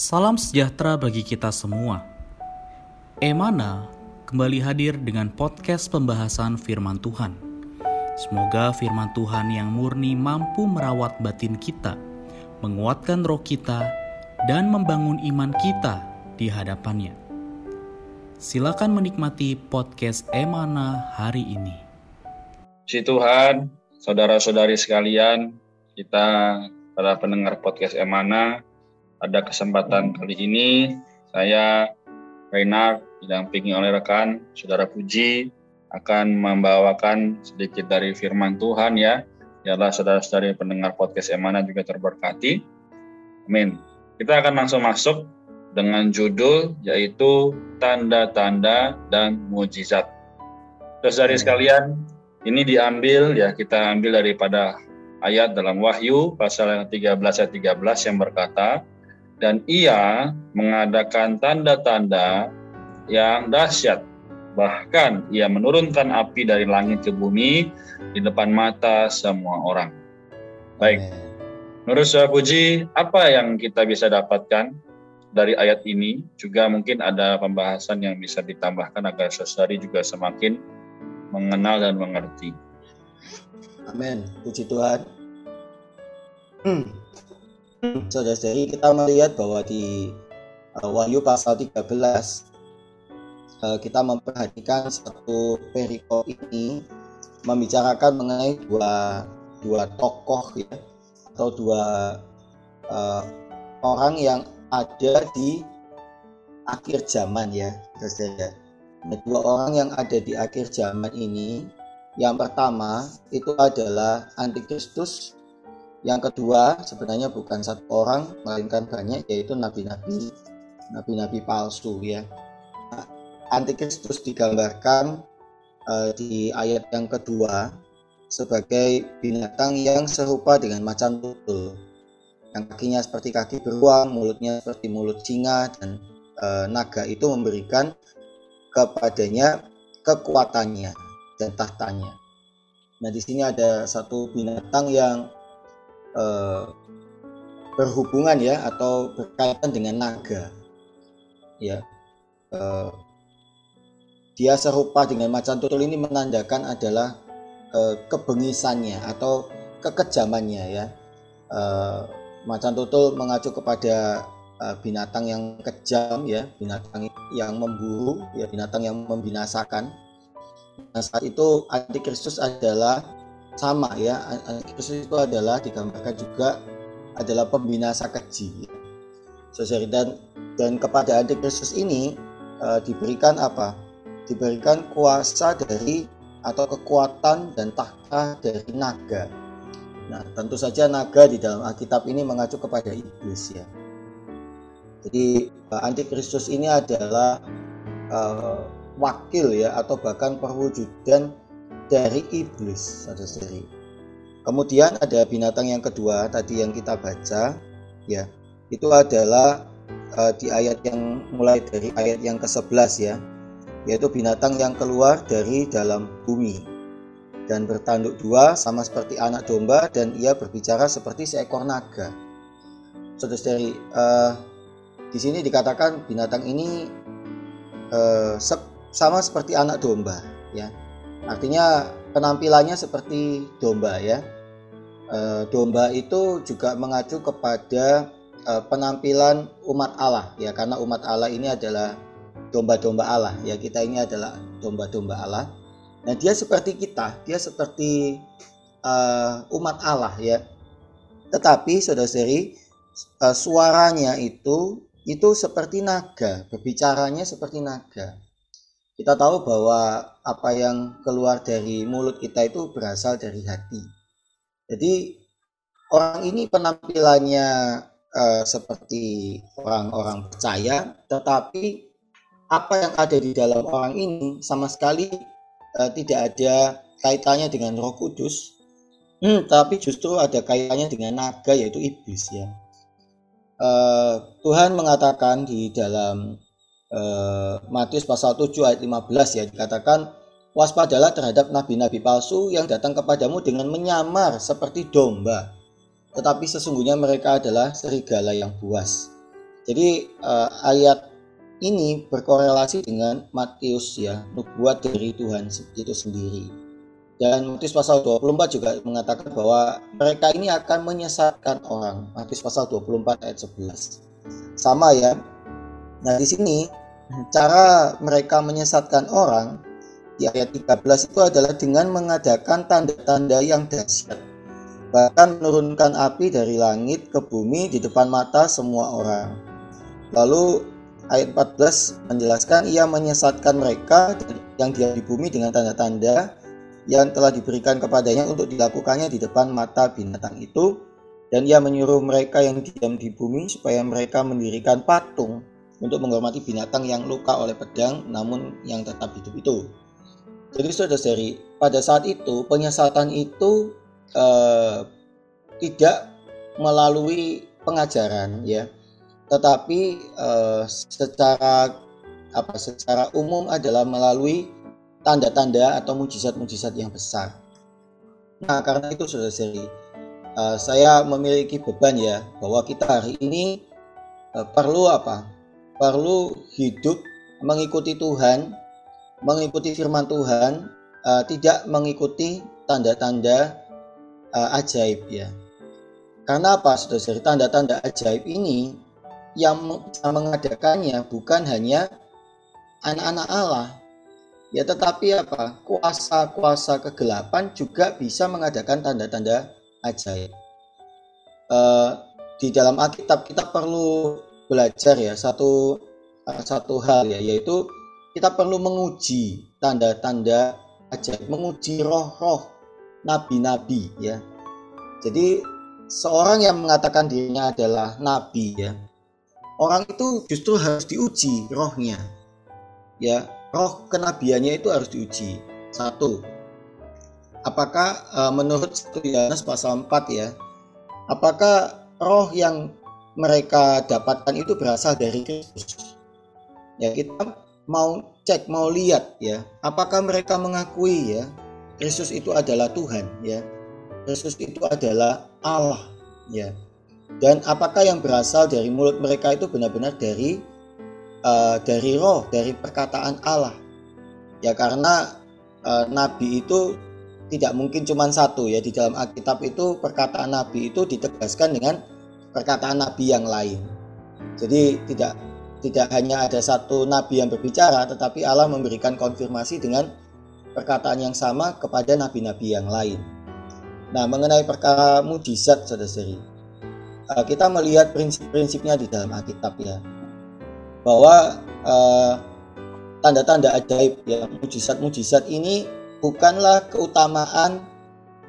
Salam sejahtera bagi kita semua. Emana kembali hadir dengan podcast pembahasan firman Tuhan. Semoga firman Tuhan yang murni mampu merawat batin kita, menguatkan roh kita, dan membangun iman kita di hadapannya. Silakan menikmati podcast Emana hari ini. Si Tuhan, saudara-saudari sekalian, kita para pendengar podcast Emana, pada kesempatan kali ini saya Reinhard didampingi oleh rekan Saudara Puji akan membawakan sedikit dari firman Tuhan ya. Biarlah saudara-saudari pendengar podcast Emana juga terberkati. Amin. Kita akan langsung masuk dengan judul yaitu tanda-tanda dan mujizat. Saudari sekalian, ini diambil ya kita ambil daripada ayat dalam Wahyu pasal yang 13 ayat 13 yang berkata, dan ia mengadakan tanda-tanda yang dahsyat. Bahkan ia menurunkan api dari langit ke bumi di depan mata semua orang. Baik, menurut saya Puji, apa yang kita bisa dapatkan dari ayat ini? Juga mungkin ada pembahasan yang bisa ditambahkan agar sesuatu juga semakin mengenal dan mengerti. Amin, puji Tuhan. Hmm. Saudara-saudari kita melihat bahwa di uh, Wahyu pasal 13 uh, kita memperhatikan satu perikop ini membicarakan mengenai dua dua tokoh ya atau dua uh, orang yang ada di akhir zaman ya saudara. Nah, dua orang yang ada di akhir zaman ini yang pertama itu adalah antikristus yang kedua, sebenarnya bukan satu orang, melainkan banyak, yaitu nabi-nabi, nabi-nabi palsu ya. Antikristus digambarkan uh, di ayat yang kedua sebagai binatang yang serupa dengan macan tutul, yang kakinya seperti kaki beruang, mulutnya seperti mulut singa, dan uh, naga itu memberikan kepadanya kekuatannya dan tahtanya. Nah, di sini ada satu binatang yang eh, berhubungan ya atau berkaitan dengan naga. Ya eh, dia serupa dengan macan tutul ini menandakan adalah eh, kebengisannya atau kekejamannya ya. Eh, macan tutul mengacu kepada eh, binatang yang kejam ya binatang yang memburu ya binatang yang membinasakan. Nah saat itu antikristus adalah sama ya. Antikristus itu adalah digambarkan juga adalah pembinasa keji Saudari dan dan kepada Antikristus ini uh, diberikan apa? Diberikan kuasa dari atau kekuatan dan tahta dari naga. Nah tentu saja naga di dalam Alkitab ini mengacu kepada iblis ya. Jadi uh, Antikristus ini adalah uh, wakil ya atau bahkan perwujudan dari iblis saudara-saudari. Kemudian ada binatang yang kedua tadi yang kita baca ya. Itu adalah uh, di ayat yang mulai dari ayat yang ke-11 ya. Yaitu binatang yang keluar dari dalam bumi dan bertanduk dua sama seperti anak domba dan ia berbicara seperti seekor naga. Saudara-saudari, uh, di sini dikatakan binatang ini uh, sama seperti anak domba ya Artinya penampilannya seperti domba ya. E, domba itu juga mengacu kepada e, penampilan umat Allah ya karena umat Allah ini adalah domba-domba Allah ya kita ini adalah domba-domba Allah. Nah dia seperti kita, dia seperti uh, umat Allah ya. Tetapi saudara-saudari suaranya itu itu seperti naga, berbicaranya seperti naga kita tahu bahwa apa yang keluar dari mulut kita itu berasal dari hati. Jadi orang ini penampilannya uh, seperti orang-orang percaya, tetapi apa yang ada di dalam orang ini sama sekali uh, tidak ada kaitannya dengan Roh Kudus, hmm, tapi justru ada kaitannya dengan naga yaitu iblis ya. Uh, Tuhan mengatakan di dalam eh, Matius pasal 7 ayat 15 ya dikatakan waspadalah terhadap nabi-nabi palsu yang datang kepadamu dengan menyamar seperti domba tetapi sesungguhnya mereka adalah serigala yang buas Jadi uh, ayat ini berkorelasi dengan Matius ya, nubuat dari Tuhan itu sendiri. Dan Matius pasal 24 juga mengatakan bahwa mereka ini akan menyesatkan orang. Matius pasal 24 ayat 11. Sama ya. Nah, di sini cara mereka menyesatkan orang di ayat 13 itu adalah dengan mengadakan tanda-tanda yang dahsyat. Bahkan menurunkan api dari langit ke bumi di depan mata semua orang. Lalu ayat 14 menjelaskan ia menyesatkan mereka yang diam di bumi dengan tanda-tanda yang telah diberikan kepadanya untuk dilakukannya di depan mata binatang itu dan ia menyuruh mereka yang diam di bumi supaya mereka mendirikan patung untuk menghormati binatang yang luka oleh pedang namun yang tetap hidup itu. Jadi saudara-saudari, pada saat itu penyesatan itu eh, tidak melalui pengajaran ya, tetapi uh, secara apa secara umum adalah melalui tanda-tanda atau mujizat-mujizat yang besar. Nah, karena itu sudah seri uh, saya memiliki beban ya bahwa kita hari ini uh, perlu apa? Perlu hidup mengikuti Tuhan, mengikuti firman Tuhan, uh, tidak mengikuti tanda-tanda uh, ajaib ya. Karena apa, saudara? Tanda-tanda ajaib ini yang mengadakannya bukan hanya anak-anak Allah, ya tetapi apa kuasa-kuasa kegelapan juga bisa mengadakan tanda-tanda ajaib. Uh, di dalam Alkitab kita perlu belajar ya satu uh, satu hal ya yaitu kita perlu menguji tanda-tanda ajaib, menguji roh-roh nabi-nabi ya. Jadi seorang yang mengatakan dirinya adalah nabi ya, orang itu justru harus diuji rohnya ya roh kenabiannya itu harus diuji satu apakah uh, menurut Yohanes pasal 4 ya apakah roh yang mereka dapatkan itu berasal dari Kristus. Ya kita mau cek mau lihat ya. Apakah mereka mengakui ya Kristus itu adalah Tuhan ya. Kristus itu adalah Allah ya. Dan apakah yang berasal dari mulut mereka itu benar-benar dari uh, dari roh dari perkataan Allah? Ya karena uh, nabi itu tidak mungkin cuma satu ya. Di dalam Alkitab itu perkataan nabi itu ditegaskan dengan perkataan nabi yang lain. Jadi tidak tidak hanya ada satu nabi yang berbicara tetapi Allah memberikan konfirmasi dengan perkataan yang sama kepada nabi-nabi yang lain. Nah mengenai perkara mujizat saudara-saudari uh, kita melihat prinsip-prinsipnya di dalam Alkitab ya bahwa uh, tanda-tanda ajaib ya mujizat-mujizat ini bukanlah keutamaan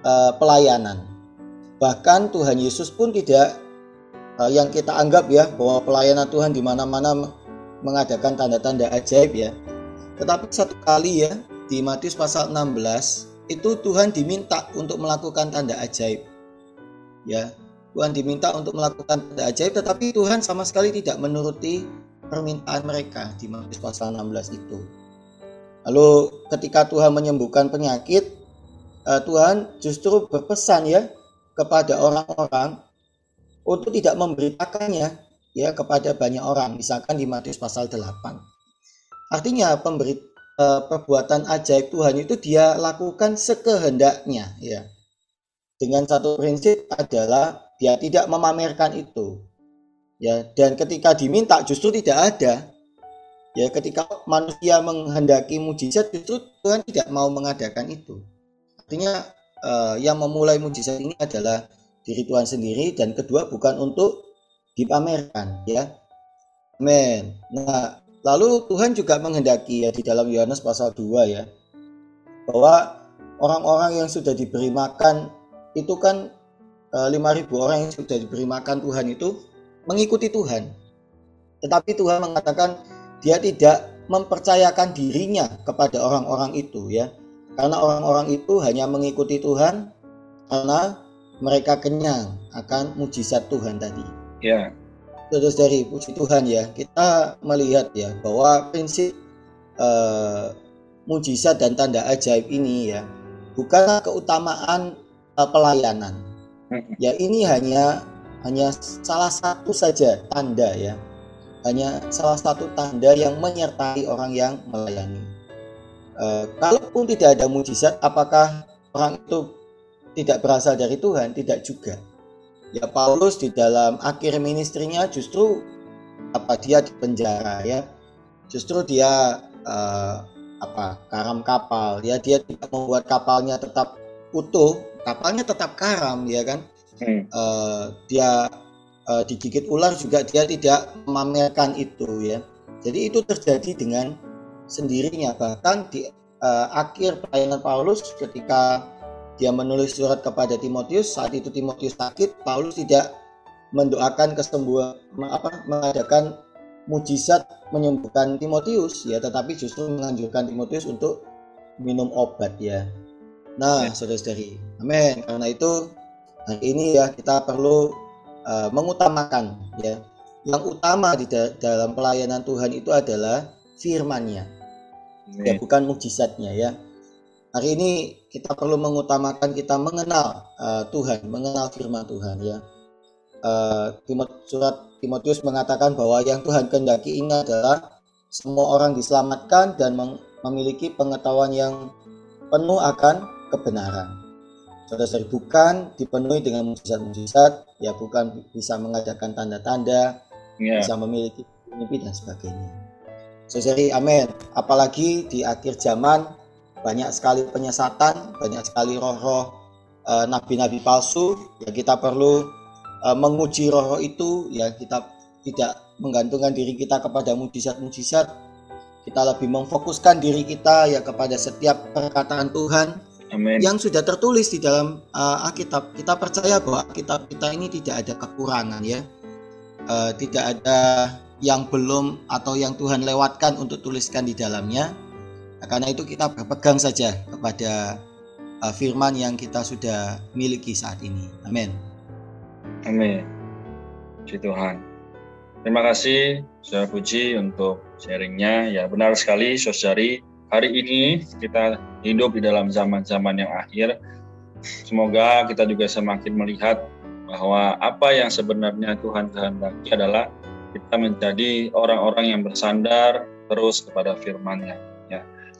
uh, pelayanan. Bahkan Tuhan Yesus pun tidak yang kita anggap ya bahwa pelayanan Tuhan di mana-mana mengadakan tanda-tanda ajaib ya tetapi satu kali ya di Matius pasal 16 itu Tuhan diminta untuk melakukan tanda ajaib ya Tuhan diminta untuk melakukan tanda ajaib tetapi Tuhan sama sekali tidak menuruti permintaan mereka di Matius pasal 16 itu. Lalu ketika Tuhan menyembuhkan penyakit, eh, Tuhan justru berpesan ya kepada orang-orang untuk tidak memberitakannya ya kepada banyak orang, misalkan di Matius pasal 8. Artinya pemberi eh, perbuatan ajaib Tuhan itu dia lakukan sekehendaknya ya. Dengan satu prinsip adalah dia tidak memamerkan itu ya dan ketika diminta justru tidak ada ya ketika manusia menghendaki mujizat justru Tuhan tidak mau mengadakan itu artinya uh, yang memulai mujizat ini adalah diri Tuhan sendiri dan kedua bukan untuk dipamerkan ya amin nah lalu Tuhan juga menghendaki ya di dalam Yohanes pasal 2 ya bahwa orang-orang yang sudah diberi makan itu kan 5.000 eh, orang yang sudah diberi makan Tuhan itu mengikuti Tuhan. Tetapi Tuhan mengatakan dia tidak mempercayakan dirinya kepada orang-orang itu ya. Karena orang-orang itu hanya mengikuti Tuhan karena mereka kenyang akan mujizat Tuhan tadi. Ya. Terus dari puji Tuhan ya, kita melihat ya bahwa prinsip uh, mujizat dan tanda ajaib ini ya bukanlah keutamaan uh, pelayanan, Ya ini hanya hanya salah satu saja tanda ya. hanya salah satu tanda yang menyertai orang yang melayani. E, kalaupun tidak ada mujizat, apakah orang itu tidak berasal dari Tuhan? Tidak juga. Ya Paulus di dalam akhir ministrinya justru apa dia di penjara ya. Justru dia uh, apa karam kapal ya dia tidak membuat kapalnya tetap utuh, kapalnya tetap karam ya kan. Hmm. Uh, dia uh, digigit ular juga dia tidak memamerkan itu ya. Jadi itu terjadi dengan sendirinya bahkan di uh, akhir pelayanan Paulus ketika dia menulis surat kepada Timotius. Saat itu Timotius sakit. Paulus tidak mendoakan kesembuhan apa mengadakan mujizat menyembuhkan Timotius. Ya tetapi justru menganjurkan Timotius untuk minum obat ya. Nah ya. saudara-saudari amin. Karena itu hari ini ya kita perlu uh, mengutamakan ya. Yang utama di da dalam pelayanan Tuhan itu adalah firman-Nya. Ya bukan mujizatnya ya hari ini kita perlu mengutamakan kita mengenal uh, Tuhan, mengenal firman Tuhan ya. Uh, surat Timotius mengatakan bahwa yang Tuhan kehendaki ini adalah semua orang diselamatkan dan memiliki pengetahuan yang penuh akan kebenaran. Saudara-saudari bukan dipenuhi dengan mujizat-mujizat, ya bukan bisa mengadakan tanda-tanda, yeah. bisa memiliki mimpi dan sebagainya. Saudari, amin. Apalagi di akhir zaman banyak sekali penyesatan, banyak sekali roh-roh uh, nabi-nabi palsu. Ya kita perlu uh, menguji roh-roh itu. Ya kita tidak menggantungkan diri kita kepada mujizat-mujizat. Kita lebih memfokuskan diri kita ya kepada setiap perkataan Tuhan Amen. yang sudah tertulis di dalam uh, Alkitab. Kita percaya bahwa Alkitab kita ini tidak ada kekurangan ya. Uh, tidak ada yang belum atau yang Tuhan lewatkan untuk tuliskan di dalamnya Nah, karena itu kita berpegang saja kepada uh, firman yang kita sudah miliki saat ini. Amin. Amin. Puji Tuhan. Terima kasih Saudara Puji untuk sharingnya. Ya benar sekali Saudari, hari ini kita hidup di dalam zaman-zaman yang akhir. Semoga kita juga semakin melihat bahwa apa yang sebenarnya Tuhan kehendaki adalah kita menjadi orang-orang yang bersandar terus kepada firman-Nya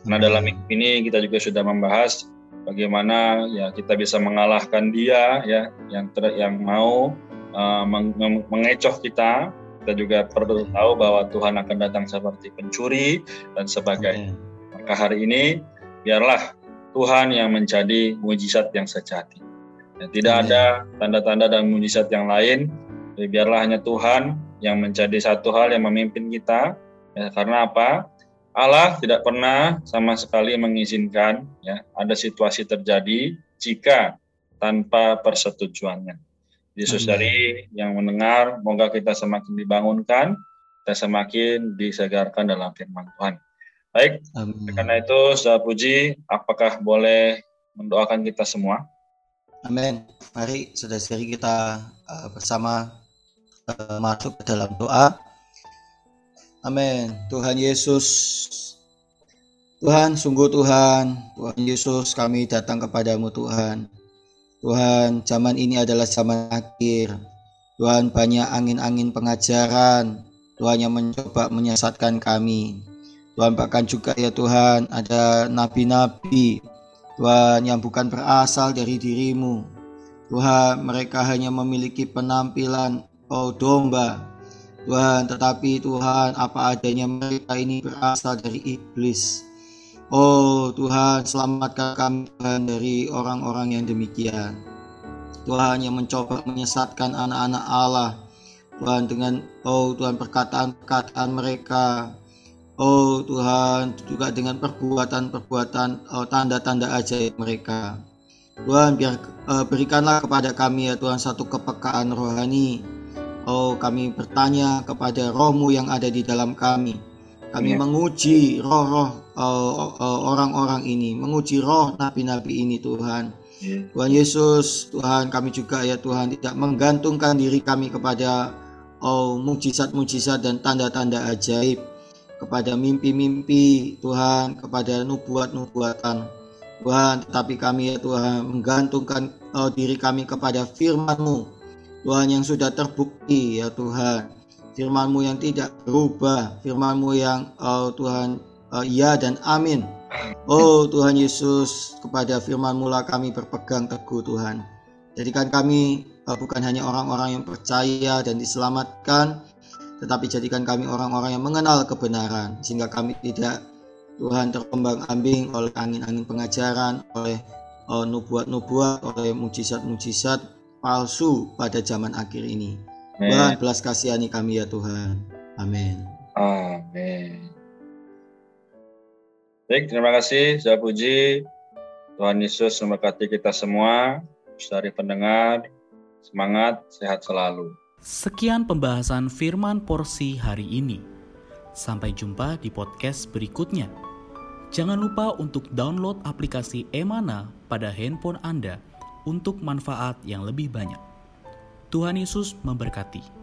Nah dalam minggu ini kita juga sudah membahas bagaimana ya kita bisa mengalahkan dia ya yang ter, yang mau uh, meng, mengecoh kita. Kita juga perlu tahu bahwa Tuhan akan datang seperti pencuri dan sebagainya. Maka hari ini biarlah Tuhan yang menjadi mujizat yang sejati. Ya, tidak Amen. ada tanda-tanda dan mujizat yang lain. Jadi biarlah hanya Tuhan yang menjadi satu hal yang memimpin kita. Ya, karena apa? Allah tidak pernah sama sekali mengizinkan ya ada situasi terjadi jika tanpa persetujuannya. Yesus dari yang mendengar, moga kita semakin dibangunkan, kita semakin disegarkan dalam firman Tuhan. Baik, Amin. karena itu saya puji, apakah boleh mendoakan kita semua? Amin. Mari saudara-saudari kita uh, bersama uh, masuk ke dalam doa. Amin. Tuhan Yesus, Tuhan, sungguh Tuhan, Tuhan Yesus, kami datang kepadamu Tuhan. Tuhan, zaman ini adalah zaman akhir. Tuhan, banyak angin-angin pengajaran. Tuhan yang mencoba menyesatkan kami. Tuhan, bahkan juga ya Tuhan, ada nabi-nabi. Tuhan, yang bukan berasal dari dirimu. Tuhan, mereka hanya memiliki penampilan oh domba, Tuhan, tetapi Tuhan, apa adanya mereka ini berasal dari iblis. Oh Tuhan, selamatkan kami Tuhan dari orang-orang yang demikian. Tuhan yang mencoba menyesatkan anak-anak Allah. Tuhan dengan oh Tuhan perkataan-perkataan mereka. Oh Tuhan juga dengan perbuatan-perbuatan oh, tanda-tanda ajaib mereka. Tuhan biar uh, berikanlah kepada kami ya Tuhan satu kepekaan rohani Oh, kami bertanya kepada rohmu yang ada di dalam kami. Kami yeah. menguji roh-roh uh, uh, orang-orang ini, menguji roh nabi-nabi ini Tuhan. Yeah. Tuhan Yesus, Tuhan kami juga ya Tuhan tidak menggantungkan diri kami kepada oh mujizat-mujizat dan tanda-tanda ajaib, kepada mimpi-mimpi Tuhan, kepada nubuat-nubuatan. Tuhan, tetapi kami ya Tuhan menggantungkan oh, diri kami kepada firman-Mu Tuhan yang sudah terbukti ya Tuhan firman-Mu yang tidak berubah, firman-Mu yang oh Tuhan uh, ya dan amin. Oh Tuhan Yesus, kepada firman-Mu lah kami berpegang teguh Tuhan. Jadikan kami uh, bukan hanya orang-orang yang percaya dan diselamatkan, tetapi jadikan kami orang-orang yang mengenal kebenaran, sehingga kami tidak Tuhan terombang ambing oleh angin-angin pengajaran, oleh uh, nubuat-nubuat, oleh mujizat-mujizat palsu pada zaman akhir ini. Tuhan belas kasihani kami ya Tuhan. Amin. Amin. Baik, terima kasih. Saya puji. Tuhan Yesus memberkati kita semua. Dari pendengar, semangat, sehat selalu. Sekian pembahasan firman porsi hari ini. Sampai jumpa di podcast berikutnya. Jangan lupa untuk download aplikasi Emana pada handphone Anda untuk manfaat yang lebih banyak. Tuhan Yesus memberkati.